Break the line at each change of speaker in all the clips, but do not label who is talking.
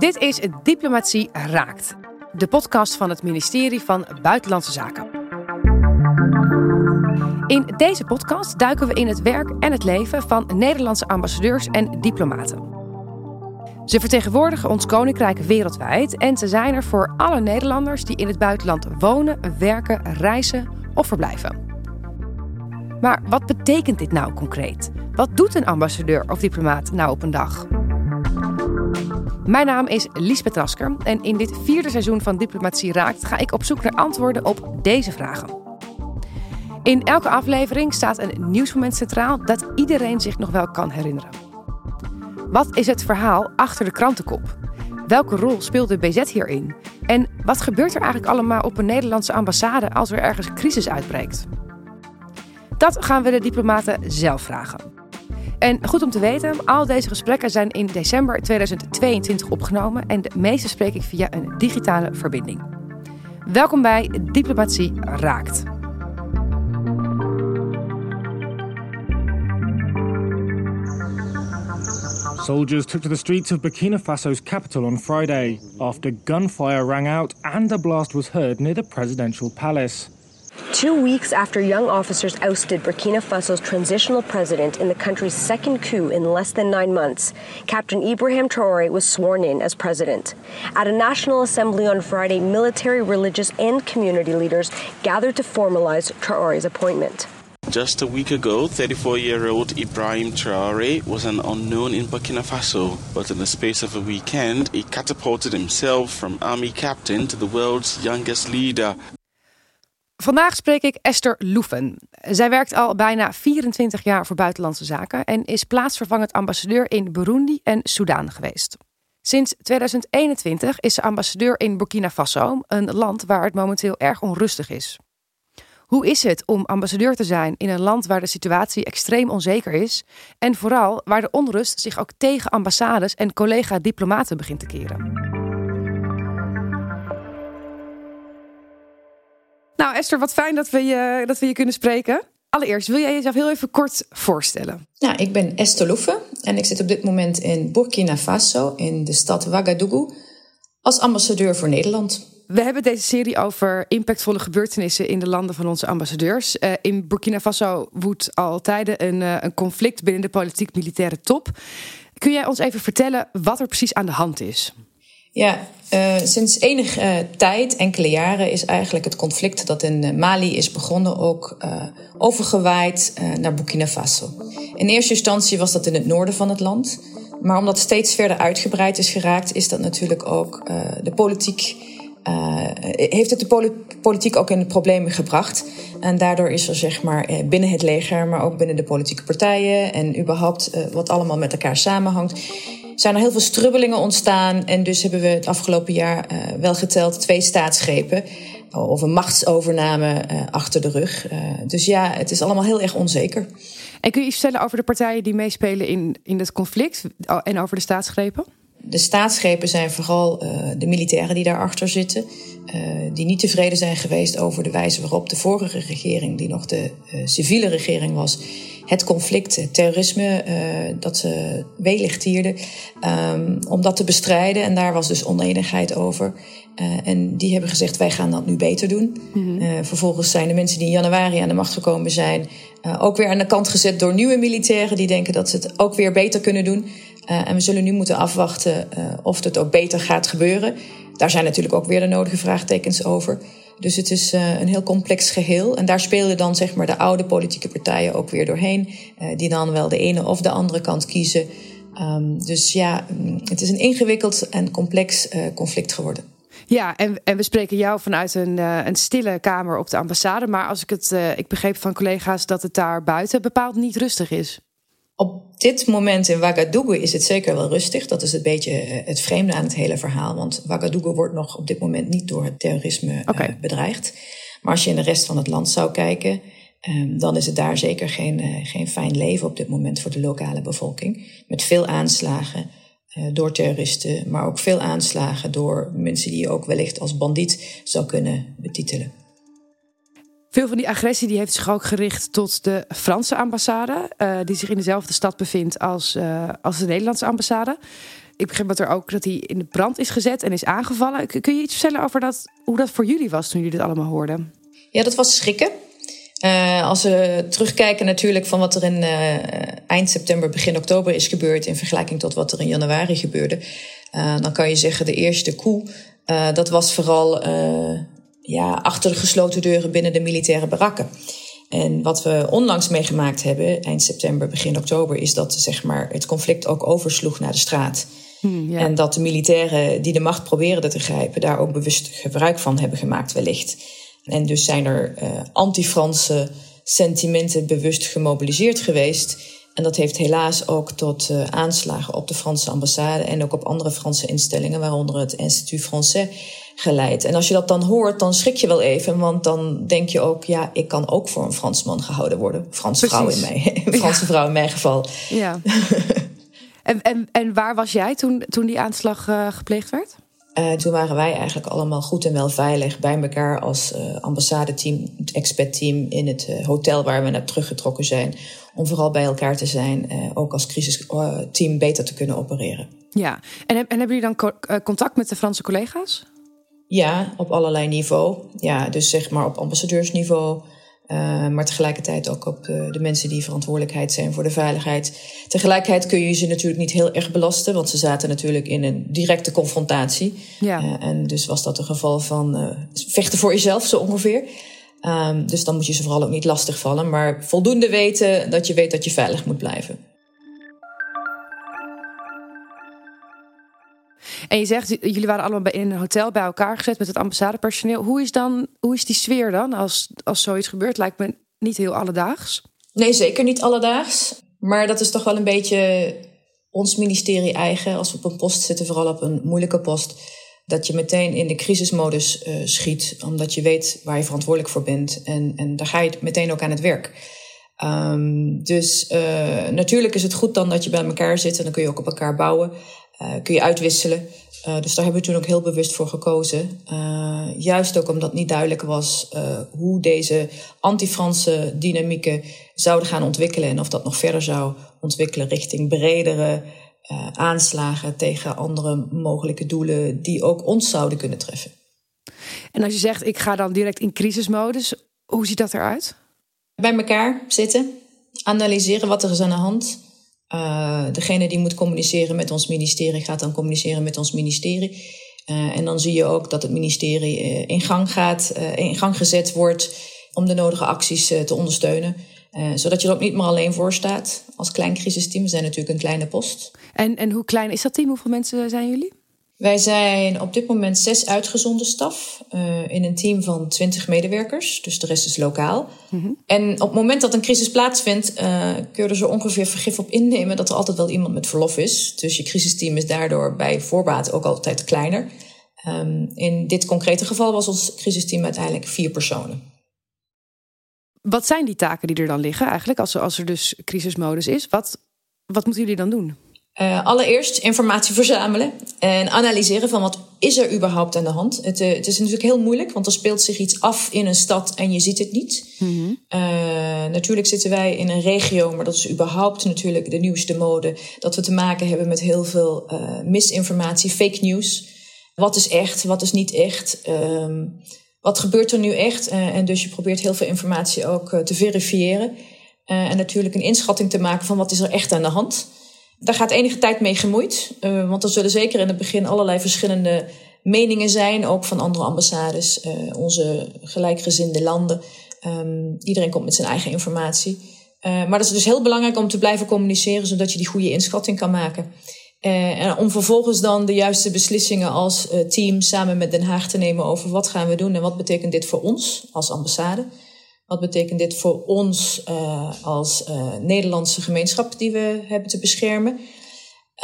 Dit is Diplomatie Raakt, de podcast van het ministerie van Buitenlandse Zaken. In deze podcast duiken we in het werk en het leven van Nederlandse ambassadeurs en diplomaten. Ze vertegenwoordigen ons koninkrijk wereldwijd en ze zijn er voor alle Nederlanders die in het buitenland wonen, werken, reizen of verblijven. Maar wat betekent dit nou concreet? Wat doet een ambassadeur of diplomaat nou op een dag? Mijn naam is Liesbeth Rasker en in dit vierde seizoen van Diplomatie Raakt ga ik op zoek naar antwoorden op deze vragen. In elke aflevering staat een nieuwsmoment centraal dat iedereen zich nog wel kan herinneren. Wat is het verhaal achter de krantenkop? Welke rol speelt de BZ hierin? En wat gebeurt er eigenlijk allemaal op een Nederlandse ambassade als er ergens crisis uitbreekt? Dat gaan we de diplomaten zelf vragen. En goed om te weten, al deze gesprekken zijn in december 2022 opgenomen en de meeste spreek ik via een digitale verbinding. Welkom bij Diplomatie Raakt.
Soldiers took to the streets of Burkina Faso's capital on Friday after gunfire rang out and a blast was heard near the presidential palace.
Two weeks after young officers ousted Burkina Faso's transitional president in the country's second coup in less than nine months, Captain Ibrahim Traore was sworn in as president. At a National Assembly on Friday, military, religious, and community leaders gathered to formalize Traore's appointment.
Just a week ago, 34 year old Ibrahim Traore was an unknown in Burkina Faso, but in the space of a weekend, he catapulted himself from army captain to the world's youngest leader.
Vandaag spreek ik Esther Loeven. Zij werkt al bijna 24 jaar voor Buitenlandse Zaken en is plaatsvervangend ambassadeur in Burundi en Soudaan geweest. Sinds 2021 is ze ambassadeur in Burkina Faso, een land waar het momenteel erg onrustig is. Hoe is het om ambassadeur te zijn in een land waar de situatie extreem onzeker is en vooral waar de onrust zich ook tegen ambassades en collega-diplomaten begint te keren? Nou, Esther, wat fijn dat we je, dat we je kunnen spreken. Allereerst, wil jij jezelf heel even kort voorstellen?
Nou, ik ben Esther Loefe en ik zit op dit moment in Burkina Faso, in de stad Ouagadougou, als ambassadeur voor Nederland.
We hebben deze serie over impactvolle gebeurtenissen in de landen van onze ambassadeurs. Uh, in Burkina Faso woedt al tijden een, uh, een conflict binnen de politiek-militaire top. Kun jij ons even vertellen wat er precies aan de hand is?
Ja, uh, sinds enige uh, tijd, enkele jaren, is eigenlijk het conflict dat in Mali is begonnen ook uh, overgewaaid naar Burkina Faso. In eerste instantie was dat in het noorden van het land. Maar omdat het steeds verder uitgebreid is geraakt, is dat natuurlijk ook de politiek. heeft het de politiek ook in problemen gebracht. En daardoor is er zeg maar binnen het leger, maar ook binnen de politieke partijen en überhaupt wat allemaal met elkaar samenhangt, zijn er heel veel strubbelingen ontstaan. En dus hebben we het afgelopen jaar uh, wel geteld twee staatsgrepen. Of een machtsovername uh, achter de rug. Dus ja, het is allemaal heel erg onzeker.
En kun je iets vertellen over de partijen die meespelen in, in het conflict en over de staatsgrepen?
De staatsgrepen zijn vooral de militairen die daarachter zitten. die niet tevreden zijn geweest over de wijze waarop de vorige regering, die nog de civiele regering was, het conflict, het terrorisme, dat ze weelichtierden, um, om dat te bestrijden. En daar was dus oneenigheid over. En die hebben gezegd, wij gaan dat nu beter doen. Mm -hmm. uh, vervolgens zijn de mensen die in januari aan de macht gekomen zijn... ook weer aan de kant gezet door nieuwe militairen... die denken dat ze het ook weer beter kunnen doen. En we zullen nu moeten afwachten of het ook beter gaat gebeuren. Daar zijn natuurlijk ook weer de nodige vraagtekens over... Dus het is uh, een heel complex geheel. En daar spelen dan zeg maar de oude politieke partijen ook weer doorheen. Die dan wel de ene of de andere kant kiezen. Um, dus ja, mm, het is een ingewikkeld en complex conflict geworden.
Ja, en, en we spreken jou vanuit een, een stille kamer op de ambassade. Maar als ik het, ik begreep van collega's dat het daar buiten bepaald niet rustig is.
Op dit moment in Ouagadougou is het zeker wel rustig. Dat is een beetje eh, het vreemde aan het hele verhaal. Want Ouagadougou wordt nog op dit moment niet door het terrorisme eh, okay. bedreigd. Maar als je in de rest van het land zou kijken, um, dan is het daar zeker geen, uh, geen fijn leven op dit moment voor de lokale bevolking. Met veel aanslagen door terroristen, maar ook veel aanslagen door mensen die je ook wellicht als bandiet zou kunnen betitelen.
Veel van die agressie die heeft zich ook gericht tot de Franse ambassade, uh, die zich in dezelfde stad bevindt als, uh, als de Nederlandse ambassade. ik begrijp dat er ook dat hij in de brand is gezet en is aangevallen. Kun je iets vertellen over dat, hoe dat voor jullie was toen jullie dit allemaal hoorden?
Ja, dat was schrikken. Uh, als we terugkijken natuurlijk van wat er in eind september, begin oktober is gebeurd in vergelijking tot wat er in januari gebeurde, dan kan je zeggen de eerste coup, dat was vooral ja, achter de gesloten deuren binnen de militaire barakken. En wat we onlangs meegemaakt hebben, eind september, begin oktober, is dat zeg maar, het conflict ook oversloeg naar de straat. Hmm, ja. En dat de militairen die de macht probeerden te grijpen, daar ook bewust gebruik van hebben gemaakt, wellicht. En dus zijn er uh, anti-Franse sentimenten bewust gemobiliseerd geweest. En dat heeft helaas ook tot uh, aanslagen op de Franse ambassade en ook op andere Franse instellingen, waaronder het Institut Français, geleid. En als je dat dan hoort, dan schrik je wel even, want dan denk je ook, ja, ik kan ook voor een Fransman gehouden worden. Franse vrouw in mij, Franse vrouw in mijn geval. Ja.
en, en, en waar was jij toen, toen die aanslag uh, gepleegd werd?
Uh, toen waren wij eigenlijk allemaal goed en wel veilig bij elkaar als uh, ambassadeteam, het expertteam in het uh, hotel waar we naar teruggetrokken zijn. Om vooral bij elkaar te zijn, ook als crisisteam beter te kunnen opereren.
Ja, en, en hebben jullie dan co contact met de Franse collega's?
Ja, op allerlei niveau. Ja, dus zeg maar op ambassadeursniveau. Uh, maar tegelijkertijd ook op uh, de mensen die verantwoordelijkheid zijn voor de veiligheid. Tegelijkertijd kun je ze natuurlijk niet heel erg belasten, want ze zaten natuurlijk in een directe confrontatie. Ja. Uh, en dus was dat een geval van vechten voor jezelf, zo ongeveer. Um, dus dan moet je ze vooral ook niet lastig vallen, maar voldoende weten dat je weet dat je veilig moet blijven.
En je zegt, jullie waren allemaal in een hotel bij elkaar gezet met het ambassadepersoneel. Hoe is, dan, hoe is die sfeer dan als, als zoiets gebeurt? Lijkt me niet heel alledaags.
Nee, zeker niet alledaags. Maar dat is toch wel een beetje ons ministerie eigen. Als we op een post zitten, vooral op een moeilijke post. Dat je meteen in de crisismodus uh, schiet, omdat je weet waar je verantwoordelijk voor bent. En, en daar ga je meteen ook aan het werk. Um, dus uh, natuurlijk is het goed dan dat je bij elkaar zit en dan kun je ook op elkaar bouwen. Uh, kun je uitwisselen. Uh, dus daar hebben we toen ook heel bewust voor gekozen. Uh, juist ook omdat niet duidelijk was hoe deze anti-Franse dynamieken zouden gaan ontwikkelen. En of dat nog verder zou ontwikkelen richting bredere aanslagen tegen andere mogelijke doelen die ook ons zouden kunnen treffen.
En als je zegt, ik ga dan direct in crisismodus, hoe ziet dat eruit?
Bij elkaar zitten, analyseren wat er is aan de hand uh, degene die moet communiceren met ons ministerie gaat dan communiceren met ons ministerie. Uh, en dan zie je ook dat het ministerie uh, in gang gaat, in gang gezet wordt om de nodige acties te ondersteunen. zodat je er ook niet meer alleen voor staat als klein crisisteam. We zijn natuurlijk een kleine post.
En, en hoe klein is dat team? Hoeveel mensen zijn jullie?
Wij zijn op dit moment zes uitgezonden staf uh, in een team van twintig medewerkers. Dus de rest is lokaal. Mm -hmm. En op het moment dat een crisis plaatsvindt, uh, kun je er zo ongeveer vergif op innemen dat er altijd wel iemand met verlof is. Dus je crisisteam is daardoor bij voorbaat ook altijd kleiner. Um, in dit concrete geval was ons crisisteam uiteindelijk vier personen.
Wat zijn die taken die er dan liggen eigenlijk als er, als er dus crisismodus is? Wat, wat moeten jullie dan doen?
Uh, allereerst informatie verzamelen en analyseren van wat is er überhaupt aan de hand. Het, uh, het, is natuurlijk heel moeilijk, want er speelt zich iets af in een stad en je ziet het niet. Mm -hmm. uh, natuurlijk zitten wij in een regio, maar dat is überhaupt natuurlijk de nieuwste mode, dat we te maken hebben met heel veel misinformatie, fake news. Wat is echt, wat is niet echt? Ehm, wat gebeurt er nu echt? en dus je probeert heel veel informatie ook te verifiëren. en natuurlijk een inschatting te maken van wat is er echt aan de hand. Daar gaat enige tijd mee gemoeid. Uh, want er zullen zeker in het begin allerlei verschillende meningen zijn. Ook van andere ambassades, uh, onze gelijkgezinde landen. Um, iedereen komt met zijn eigen informatie. Uh, maar dat is dus heel belangrijk om te blijven communiceren, zodat je die goede inschatting kan maken. en om vervolgens dan de juiste beslissingen als team samen met Den Haag te nemen over wat gaan we doen en wat betekent dit voor ons als ambassade. Wat betekent dit voor ons uh, als uh, Nederlandse gemeenschap die we hebben te beschermen?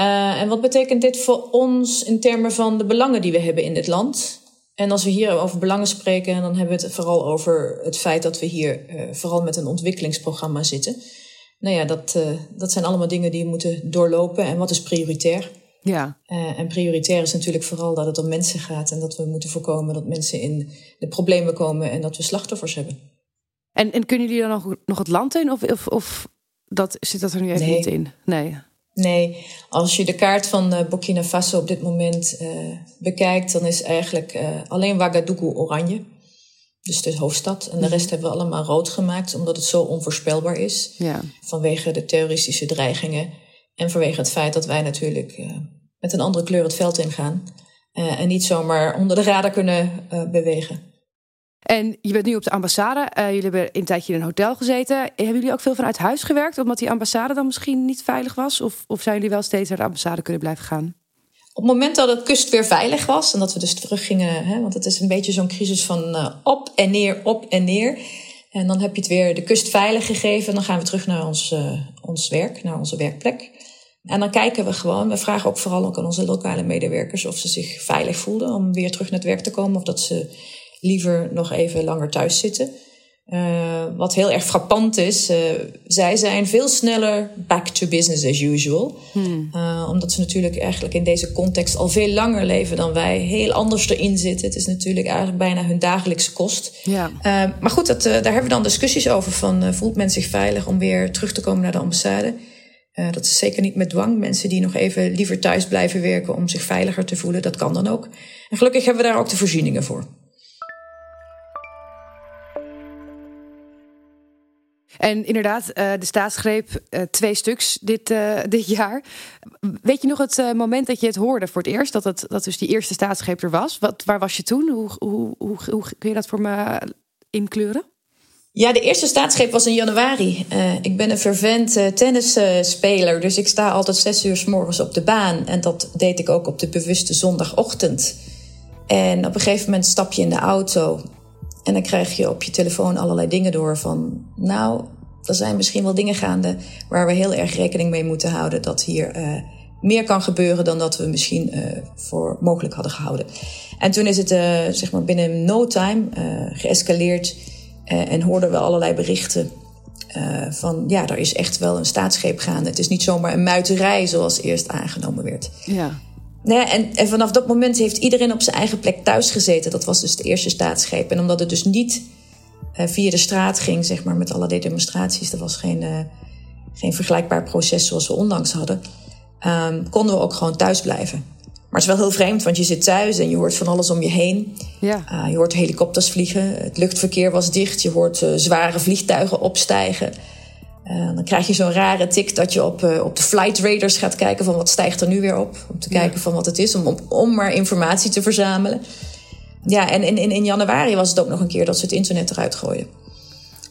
Uh, en wat betekent dit voor ons in termen van de belangen die we hebben in dit land? En als we hier over belangen spreken, dan hebben we het vooral over het feit dat we hier vooral met een ontwikkelingsprogramma zitten. Nou ja, dat, dat zijn allemaal dingen die we moeten doorlopen. En wat is prioritair? Ja. en prioritair is natuurlijk vooral dat het om mensen gaat en dat we moeten voorkomen dat mensen in de problemen komen en dat we slachtoffers hebben.
En, en kunnen jullie dan nog, nog het land in? Of, of, of dat, zit dat er nu even
nee.
niet in? Nee.
Nee, als je de kaart van uh, Burkina Faso op dit moment uh, bekijkt, dan is eigenlijk uh, alleen Ouagadougou oranje. Dus de hoofdstad. En de rest hebben we allemaal rood gemaakt, omdat het zo onvoorspelbaar is. Ja. Vanwege de terroristische dreigingen. En vanwege het feit dat wij natuurlijk met een andere kleur het veld ingaan. en niet zomaar onder de radar kunnen bewegen.
En je bent nu op de ambassade. Uh, jullie hebben een tijdje in een hotel gezeten. Hebben jullie ook veel vanuit huis gewerkt, omdat die ambassade dan misschien niet veilig was? Of, of zijn jullie wel steeds naar de ambassade kunnen blijven gaan?
Op het moment dat het kust weer veilig was en dat we dus teruggingen, hè, want het is een beetje zo'n crisis van uh, op en neer, op en neer. En dan heb je het weer de kust veilig gegeven. En dan gaan we terug naar ons, uh, ons werk, naar onze werkplek. En dan kijken we gewoon. We vragen ook vooral ook aan onze lokale medewerkers of ze zich veilig voelden om weer terug naar het werk te komen. Of dat ze liever nog even langer thuis zitten. Uh, wat heel erg frappant is, uh, zij zijn veel sneller back to business as usual. Hmm. Uh, omdat ze natuurlijk eigenlijk in deze context al veel langer leven dan wij. Heel anders erin zitten. Het is natuurlijk eigenlijk bijna hun dagelijkse kost. Ja. maar goed, dat, daar hebben we dan discussies over. Van, voelt men zich veilig om weer terug te komen naar de ambassade? dat is zeker niet met dwang. Mensen die nog even liever thuis blijven werken om zich veiliger te voelen, dat kan dan ook. En gelukkig hebben we daar ook de voorzieningen voor.
En inderdaad, uh, de staatsgreep, uh, twee stuks dit, uh, dit jaar. Weet je nog het moment dat je het hoorde voor het eerst? Dat, het, dat dus die eerste staatsgreep er was? Wat, waar was je toen? Hoe, hoe, hoe, hoe kun je dat voor me inkleuren?
Ja, de eerste staatsgreep was in januari. ik ben een fervent tennisspeler, dus ik sta altijd zes uur s morgens op de baan. En dat deed ik ook op de bewuste zondagochtend. En op een gegeven moment stap je in de auto en dan krijg je op je telefoon allerlei dingen door van, nou, er zijn misschien wel dingen gaande waar we heel erg rekening mee moeten houden dat hier uh, meer kan gebeuren dan dat we misschien uh, voor mogelijk hadden gehouden. En toen is het uh, zeg maar binnen no time geëscaleerd en hoorden we allerlei berichten van ja, er is echt wel een staatsgreep gaande. Het is niet zomaar een muiterij zoals eerst aangenomen werd. Ja. Nou ja, en, en vanaf dat moment heeft iedereen op zijn eigen plek thuis gezeten. Dat was dus de eerste staatsgreep. En omdat het dus niet uh, via de straat ging, zeg maar, met allerlei demonstraties, er was geen, uh, geen vergelijkbaar proces zoals we onlangs hadden, um, konden we ook gewoon thuis blijven. Maar het is wel heel vreemd, want je zit thuis en je hoort van alles om je heen. Ja. Uh, je hoort helikopters vliegen, het luchtverkeer was dicht, je hoort zware vliegtuigen opstijgen. Uh, dan krijg je zo'n rare tik dat je op, uh, op de flight radars gaat kijken van wat stijgt er nu weer op. Om te kijken van wat het is, om, om, om maar informatie te verzamelen. Ja, en in, in, in januari was het ook nog een keer dat ze het internet eruit gooien.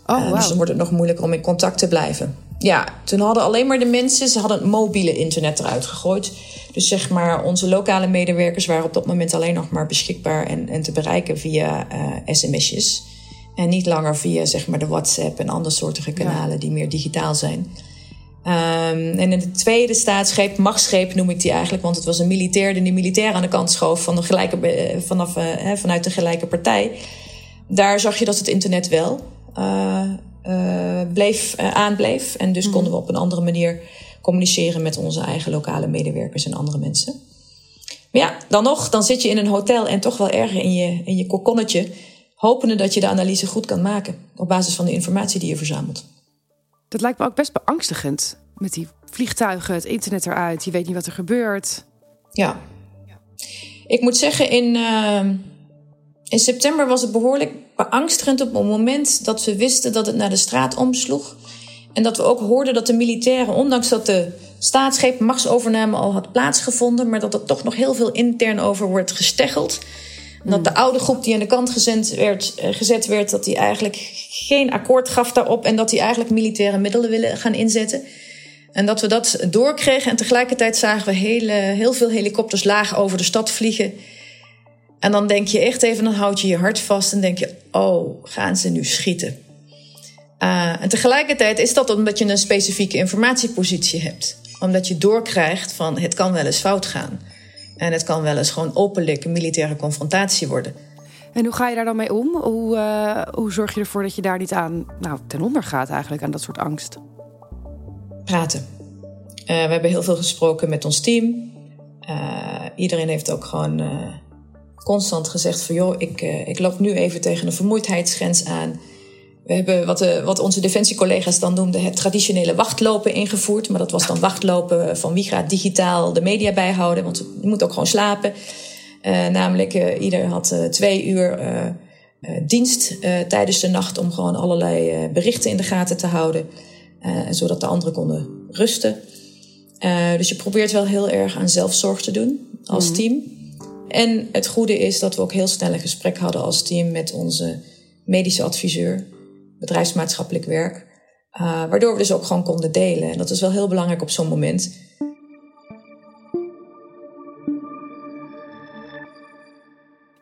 Oh, uh, wow. Dus dan wordt het nog moeilijker om in contact te blijven. Ja, toen hadden alleen maar de mensen, ze hadden het mobiele internet eruit gegooid. Dus zeg maar, onze lokale medewerkers waren op dat moment alleen nog maar beschikbaar en, en te bereiken via sms'jes. En niet langer via zeg maar, de WhatsApp en andere soortige kanalen die meer digitaal zijn. Um, en in de tweede staatsgreep, machtsgreep noem ik die eigenlijk, want het was een militair die de militair aan de kant schoof van de gelijke, eh, vanaf, uh, vanuit de gelijke partij. Daar zag je dat het internet wel uh, uh, bleef, aanbleef. En dus mhm. konden we op een andere manier communiceren met onze eigen lokale medewerkers en andere mensen. Maar ja, dan nog, dan zit je in een hotel en toch wel erger in je, in je kokonnetje hopende dat je de analyse goed kan maken op basis van de informatie die je verzamelt.
Dat lijkt me ook best beangstigend. Met die vliegtuigen, het internet eruit, je weet niet wat er gebeurt.
Ja. Ik moet zeggen, in, uh, in september was het behoorlijk beangstigend op het moment dat we wisten dat het naar de straat omsloeg. En dat we ook hoorden dat de militairen, ondanks dat de staatsgreep machtsovername al had plaatsgevonden, maar dat er toch nog heel veel intern over wordt gesteggeld dat de oude groep die aan de kant gezet werd, eh, gezet werd, dat die eigenlijk geen akkoord gaf daarop en dat die eigenlijk militaire middelen willen gaan inzetten. En dat we dat doorkregen en tegelijkertijd zagen we hele, heel veel helikopters laag over de stad vliegen. En dan denk je echt even, dan houd je je hart vast en denk je, oh, gaan ze nu schieten? Uh, en tegelijkertijd is dat omdat je een specifieke informatiepositie hebt. Omdat je doorkrijgt van het kan wel eens fout gaan. En het kan wel eens gewoon openlijk een militaire confrontatie worden.
En hoe ga je daar dan mee om? Hoe, uh, hoe zorg je ervoor dat je daar niet aan nou, ten onder gaat eigenlijk, aan dat soort angst?
Praten. Uh, we hebben heel veel gesproken met ons team. Uh, iedereen heeft ook gewoon constant gezegd van... joh, ik, ik loop nu even tegen een vermoeidheidsgrens aan. We hebben wat, de, wat onze defensiecollega's dan noemden het traditionele wachtlopen ingevoerd. Maar dat was dan wachtlopen van wie gaat digitaal de media bijhouden. Want je moet ook gewoon slapen. Uh, namelijk, uh, ieder had twee uur dienst tijdens de nacht om gewoon allerlei berichten in de gaten te houden. zodat de anderen konden rusten. dus je probeert wel heel erg aan zelfzorg te doen als mm. team. En het goede is dat we ook heel snel een gesprek hadden als team met onze medische adviseur, bedrijfsmaatschappelijk werk. Uh, waardoor we dus ook gewoon konden delen. En dat is wel heel belangrijk op zo'n moment.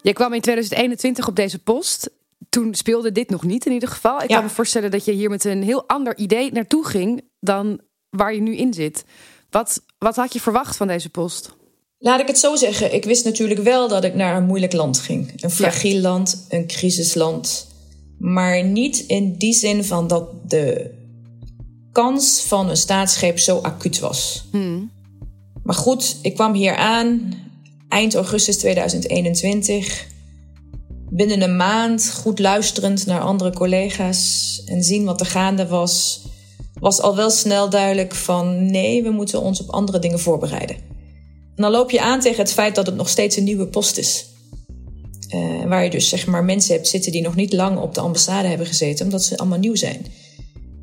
Je kwam in 2021 op deze post. Toen speelde dit nog niet in ieder geval. Ik kan me voorstellen dat je hier met een heel ander idee naartoe ging dan waar je nu in zit. Wat, wat had je verwacht van deze post?
Laat ik het zo zeggen. Ik wist natuurlijk wel dat ik naar een moeilijk land ging. Een fragiel land, een crisisland. Maar niet in die zin van dat de kans van een staatsgreep zo acuut was. Hmm. Maar goed, ik kwam hier aan eind augustus 2021. Binnen een maand, goed luisterend naar andere collega's en zien wat er gaande was, was al wel snel duidelijk van nee, we moeten ons op andere dingen voorbereiden. En dan loop je aan tegen het feit dat het nog steeds een nieuwe post is. Uh, waar je dus zeg maar mensen hebt zitten die nog niet lang op de ambassade hebben gezeten, omdat ze allemaal nieuw zijn.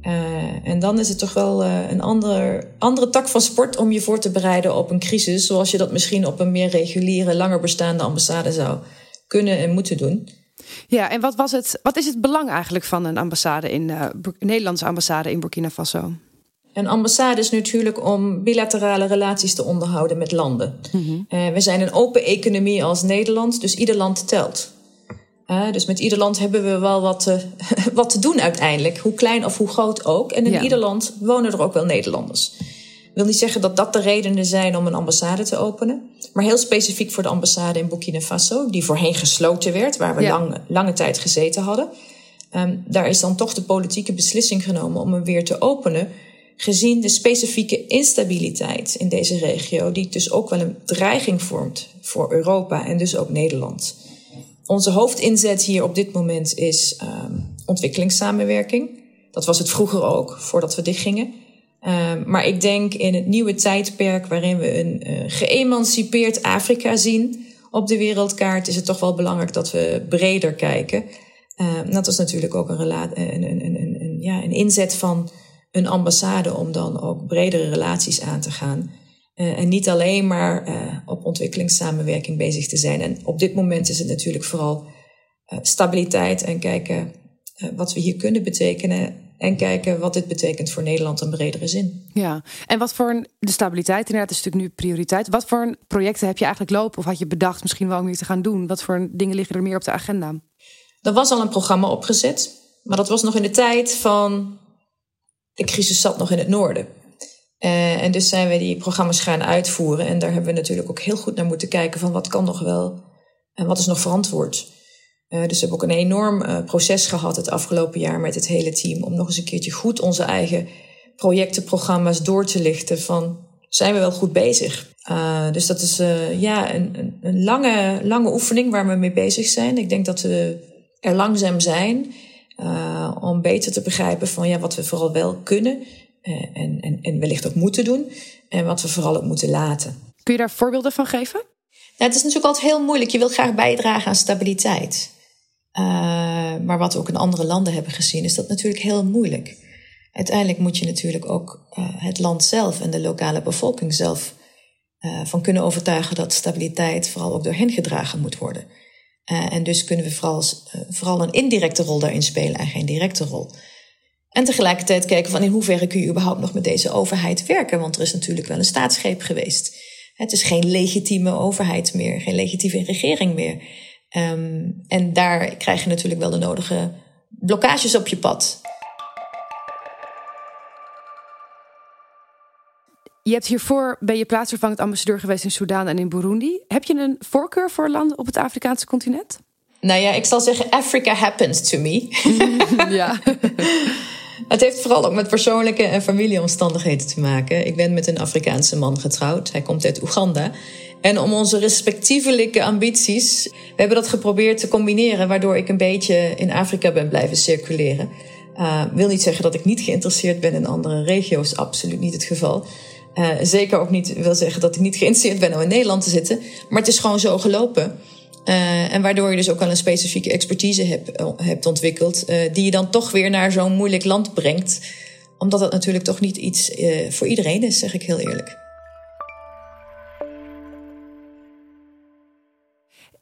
Uh, en dan is het toch wel uh, een ander, andere tak van sport om je voor te bereiden op een crisis, zoals je dat misschien op een meer reguliere, langer bestaande ambassade zou kunnen en moeten doen.
Ja, en wat, was het, wat is het belang eigenlijk van een ambassade in Nederlandse ambassade in Burkina Faso?
Een ambassade is natuurlijk om bilaterale relaties te onderhouden met landen. Mm we zijn een open economie als Nederland, dus ieder land telt. Uh, dus met ieder land hebben we wel wat te, wat te doen uiteindelijk, hoe klein of hoe groot ook. En in ieder land wonen er ook wel Nederlanders. Ik wil niet zeggen dat dat de redenen zijn om een ambassade te openen. Maar heel specifiek voor de ambassade in Burkina Faso, die voorheen gesloten werd, waar we lang, lange tijd gezeten hadden. Um, daar is dan toch de politieke beslissing genomen om hem weer te openen gezien de specifieke instabiliteit in deze regio, die dus ook wel een dreiging vormt voor Europa en dus ook Nederland. Onze hoofdinzet hier op dit moment is um, ontwikkelingssamenwerking. Dat was het vroeger ook, voordat we dichtgingen. Um, maar ik denk in het nieuwe tijdperk waarin we een uh, geëmancipeerd Afrika zien op de wereldkaart, is het toch wel belangrijk dat we breder kijken. Uh, dat was natuurlijk ook een, een, ja, een inzet van een ambassade om dan ook bredere relaties aan te gaan. Uh, en niet alleen maar uh, op ontwikkelingssamenwerking bezig te zijn. En op dit moment is het natuurlijk vooral uh, stabiliteit en kijken wat we hier kunnen betekenen. En kijken wat dit betekent voor Nederland in bredere zin.
Ja, en wat voor een, de stabiliteit inderdaad is natuurlijk nu prioriteit. Wat voor projecten heb je eigenlijk lopen of had je bedacht misschien wel om hier te gaan doen? Wat voor dingen liggen er meer op de agenda?
Er was al een programma opgezet, maar dat was nog in de tijd van de crisis zat nog in het noorden. Uh, en dus zijn we die programma's gaan uitvoeren. En daar hebben we natuurlijk ook heel goed naar moeten kijken van wat kan nog wel en wat is nog verantwoord. Uh, dus we hebben ook een enorm uh, proces gehad het afgelopen jaar met het hele team om nog eens een keertje goed onze eigen projecten, programma's door te lichten van zijn we wel goed bezig. dus dat is ja, een, een, lange, lange oefening waar we mee bezig zijn. Ik denk dat we er langzaam zijn. Uh, om beter te begrijpen van ja, wat we vooral wel kunnen uh, en, en, en wellicht ook moeten doen. En wat we vooral ook moeten laten.
Kun je daar voorbeelden van geven?
Nou, het is natuurlijk altijd heel moeilijk. Je wilt graag bijdragen aan stabiliteit. Uh, maar wat we ook in andere landen hebben gezien, is dat natuurlijk heel moeilijk. Uiteindelijk moet je natuurlijk ook het land zelf en de lokale bevolking zelf van kunnen overtuigen dat stabiliteit vooral ook door hen gedragen moet worden. Uh, en dus kunnen we vooral, uh, vooral een indirecte rol daarin spelen en geen directe rol. En tegelijkertijd kijken van in hoeverre kun je überhaupt nog met deze overheid werken. Want er is natuurlijk wel een staatsgreep geweest. Het is geen legitieme overheid meer, geen legitieme regering meer. Um, en daar krijg je natuurlijk wel de nodige blokkages op je pad.
Je hebt hiervoor ben je plaatsvervangend ambassadeur geweest in Sudan en in Burundi. Heb je een voorkeur voor landen op het Afrikaanse continent?
Nou ja, ik zal zeggen, Africa happens to me.
ja.
Het heeft vooral ook met persoonlijke en familieomstandigheden te maken. Ik ben met een Afrikaanse man getrouwd. Hij komt uit Oeganda. En om onze respectievelijke ambities, we hebben dat geprobeerd te combineren, waardoor ik een beetje in Afrika ben blijven circuleren. Uh, wil niet zeggen dat ik niet geïnteresseerd ben in andere regio's, absoluut niet het geval. Uh, zeker ook niet wil zeggen dat ik niet geïnteresseerd ben om in Nederland te zitten. Maar het is gewoon zo gelopen. Uh, en waardoor je dus ook wel een specifieke expertise hebt, hebt ontwikkeld, die je dan toch weer naar zo'n moeilijk land brengt. Omdat het natuurlijk toch niet iets voor iedereen is, zeg ik heel eerlijk.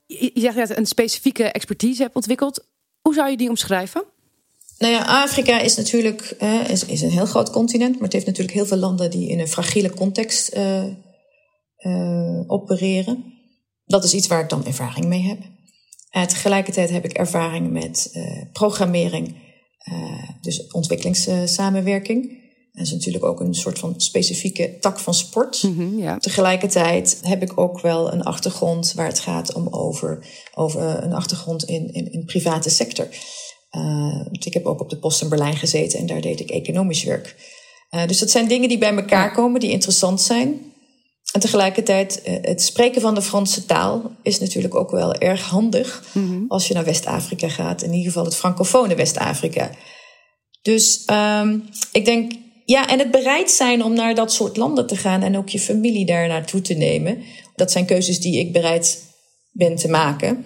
Je zegt dat je een specifieke expertise hebt ontwikkeld. Hoe zou je die omschrijven?
Nou ja, Afrika is natuurlijk uh, is, is, een heel groot continent, maar het heeft natuurlijk heel veel landen die in een fragiele context uh, uh, opereren. Dat is iets waar ik dan ervaring mee heb. En tegelijkertijd heb ik ervaring met programmering, dus ontwikkelingssamenwerking. Dat is natuurlijk ook een soort van specifieke tak van sport. Mm -hmm, ja. Tegelijkertijd heb ik ook wel een achtergrond waar het gaat om over, over een achtergrond in, in, in private sector. Uh, ik heb ook op de post in Berlijn gezeten en daar deed ik economisch werk. Uh, dus dat zijn dingen die bij elkaar komen, die interessant zijn. En tegelijkertijd, uh, het spreken van de Franse taal is natuurlijk ook wel erg handig mm -hmm. als je naar West-Afrika gaat. In ieder geval het francofone West-Afrika. Dus um, ik denk, ja, en het bereid zijn om naar dat soort landen te gaan en ook je familie daar naartoe te nemen. Dat zijn keuzes die ik bereid ben te maken.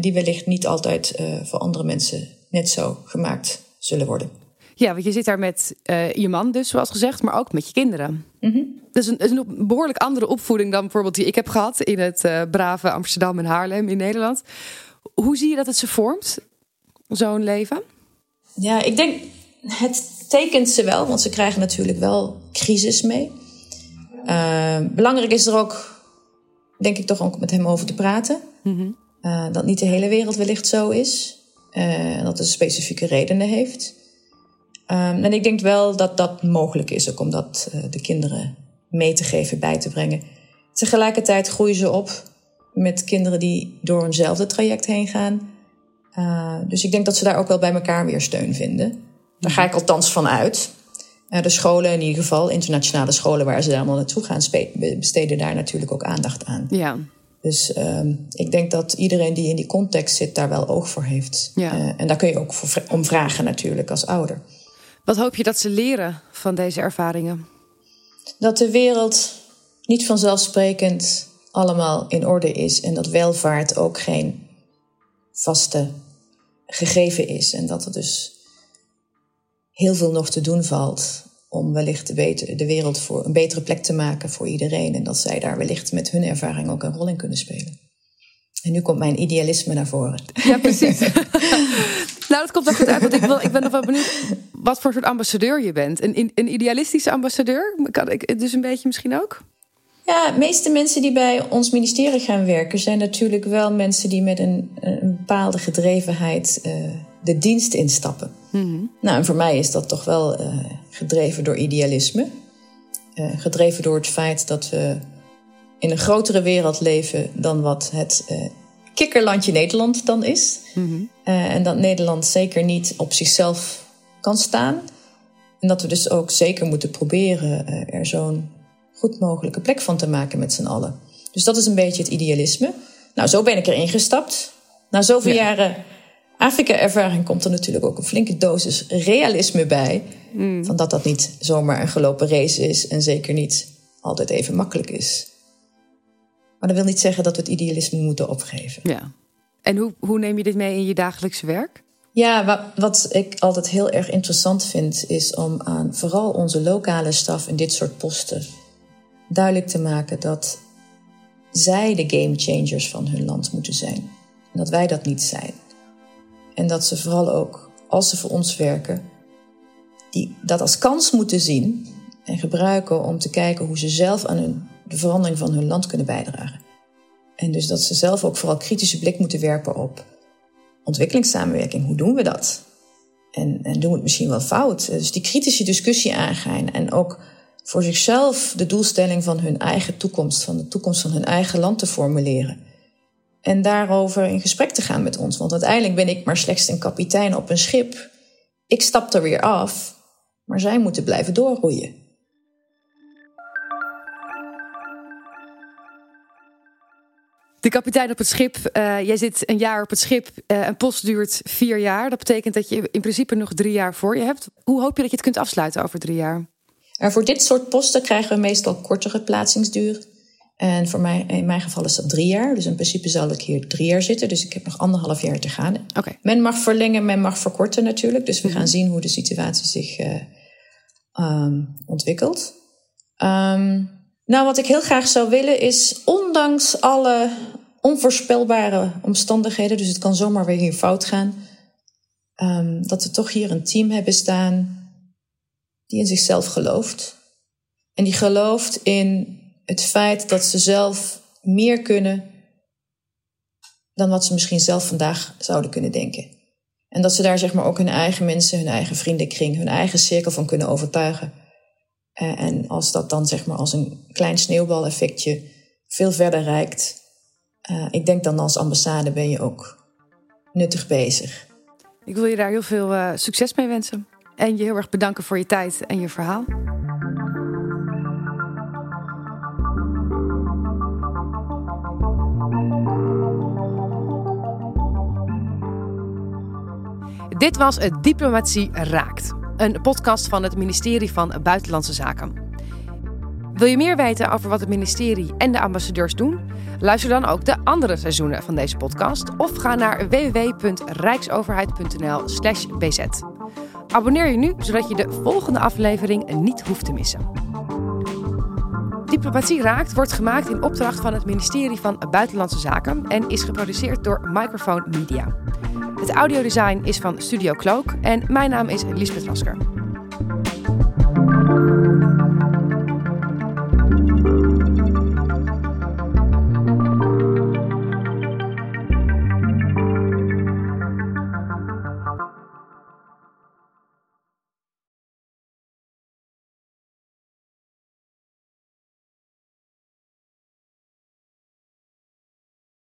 die wellicht niet altijd voor andere mensen net zo gemaakt zullen worden.
Ja, want je zit daar met uh, je man dus, zoals gezegd, maar ook met je kinderen. Mm -hmm. Dat is een, is een, behoorlijk andere opvoeding dan bijvoorbeeld die ik heb gehad in het uh, brave Amsterdam en Haarlem in Nederland. Hoe zie je dat het ze vormt, zo'n leven?
Ja, ik denk, het tekent ze wel, want ze krijgen natuurlijk wel crisis mee. Uh, belangrijk is er ook, denk ik, toch ook met hem over te praten. Mm -hmm. dat niet de hele wereld wellicht zo is. Uh, dat het specifieke redenen heeft. Um, en ik denk wel dat dat mogelijk is, ook om dat uh, de kinderen mee te geven, bij te brengen. Tegelijkertijd groeien ze op met kinderen die door eenzelfde traject heen gaan. Uh, dus ik denk dat ze daar ook wel bij elkaar weer steun vinden. Daar ga ik althans van uit. de scholen, in ieder geval, internationale scholen waar ze allemaal naartoe gaan, besteden daar natuurlijk ook aandacht aan.
Ja.
Dus um, ik denk dat iedereen die in die context zit daar wel oog voor heeft. Ja. Uh, en daar kun je ook voor, om vragen natuurlijk als ouder.
Wat hoop je dat ze leren van deze ervaringen?
Dat de wereld niet vanzelfsprekend allemaal in orde is en dat welvaart ook geen vaste gegeven is. En dat er dus heel veel nog te doen valt om wellicht de, beter, de wereld voor een betere plek te maken voor iedereen. En dat zij daar wellicht met hun ervaring ook een rol in kunnen spelen. En nu komt mijn idealisme naar voren.
Ja, precies. nou, dat komt ook goed uit. Want ik, wil, ik ben nog wel benieuwd wat voor soort ambassadeur je bent. Een, een idealistische ambassadeur? Kan ik dus een beetje misschien ook?
Ja, de meeste mensen die bij ons ministerie gaan werken... zijn natuurlijk wel mensen die met een, een bepaalde gedrevenheid uh, de dienst instappen. Mm-hmm. Nou, en voor mij is dat toch wel uh, gedreven door idealisme. Uh, gedreven door het feit dat we in een grotere wereld leven dan wat het uh, kikkerlandje Nederland dan is. Mm-hmm. en dat Nederland zeker niet op zichzelf kan staan. En dat we dus ook zeker moeten proberen er zo'n goed mogelijke plek van te maken met z'n allen. Dus dat is een beetje het idealisme. Nou, zo ben ik erin gestapt. Na zoveel ja. jaren Afrika-ervaring komt er natuurlijk ook een flinke dosis realisme bij. Mm. Van dat dat niet zomaar een gelopen race is en zeker niet altijd even makkelijk is. Maar dat wil niet zeggen dat we het idealisme moeten opgeven.
Ja. En hoe, hoe neem je dit mee in je dagelijkse werk?
Ja, wat, wat ik altijd heel erg interessant vind, is om aan vooral onze lokale staf in dit soort posten duidelijk te maken dat zij de game changers van hun land moeten zijn. En dat wij dat niet zijn. En dat ze vooral ook, als ze voor ons werken, die, dat als kans moeten zien en gebruiken om te kijken hoe ze zelf aan de verandering van hun land kunnen bijdragen. En dus dat ze zelf ook vooral kritische blik moeten werpen op ontwikkelingssamenwerking. Hoe doen we dat? En, en doen we het misschien wel fout? Dus die kritische discussie aangaan en ook voor zichzelf de doelstelling van hun eigen toekomst, van de toekomst van hun eigen land te formuleren. En daarover in gesprek te gaan met ons. Want uiteindelijk ben ik maar slechts een kapitein op een schip. Ik stap er weer af, maar zij moeten blijven doorroeien.
De kapitein op het schip. Uh, jij zit een jaar op het schip. Uh, een post duurt vier jaar. Dat betekent dat je in principe nog drie jaar voor je hebt. Hoe hoop je dat je het kunt afsluiten over drie jaar?
En voor dit soort posten krijgen we meestal kortere plaatsingsduur. En voor mij, in mijn geval is dat drie jaar. Dus in principe zal ik hier drie jaar zitten. Dus ik heb nog anderhalf jaar te gaan.
Okay.
Men mag verlengen, men mag verkorten natuurlijk. Dus we gaan mhm. zien hoe de situatie zich uh, um, ontwikkelt. Um, nou, wat ik heel graag zou willen is, ondanks alle onvoorspelbare omstandigheden, dus het kan zomaar weer hier fout gaan, um, dat we toch hier een team hebben staan die in zichzelf gelooft. En die gelooft in het feit dat ze zelf meer kunnen dan wat ze misschien zelf vandaag zouden kunnen denken. En dat ze daar zeg maar ook hun eigen mensen, hun eigen vriendenkring, hun eigen cirkel van kunnen overtuigen. Eh, en als dat dan zeg maar als een klein sneeuwbaleffectje veel verder reikt, uh, ik denk dan als ambassade ben je ook nuttig bezig.
Ik wil je daar heel veel uh, succes mee wensen. En je heel erg bedanken voor je tijd en je verhaal. Dit was het Diplomatie Raakt, een podcast van het ministerie van Buitenlandse Zaken. Wil je meer weten over wat het ministerie en de ambassadeurs doen? Luister dan ook de andere seizoenen van deze podcast of ga naar www.rijksoverheid.nl/bz. Abonneer je nu zodat je de volgende aflevering niet hoeft te missen. Diplomatie Raakt wordt gemaakt in opdracht van het ministerie van Buitenlandse Zaken en is geproduceerd door Microphone Media. Het audiodesign is van Studio Cloak en mijn naam is Lisbeth Rasker.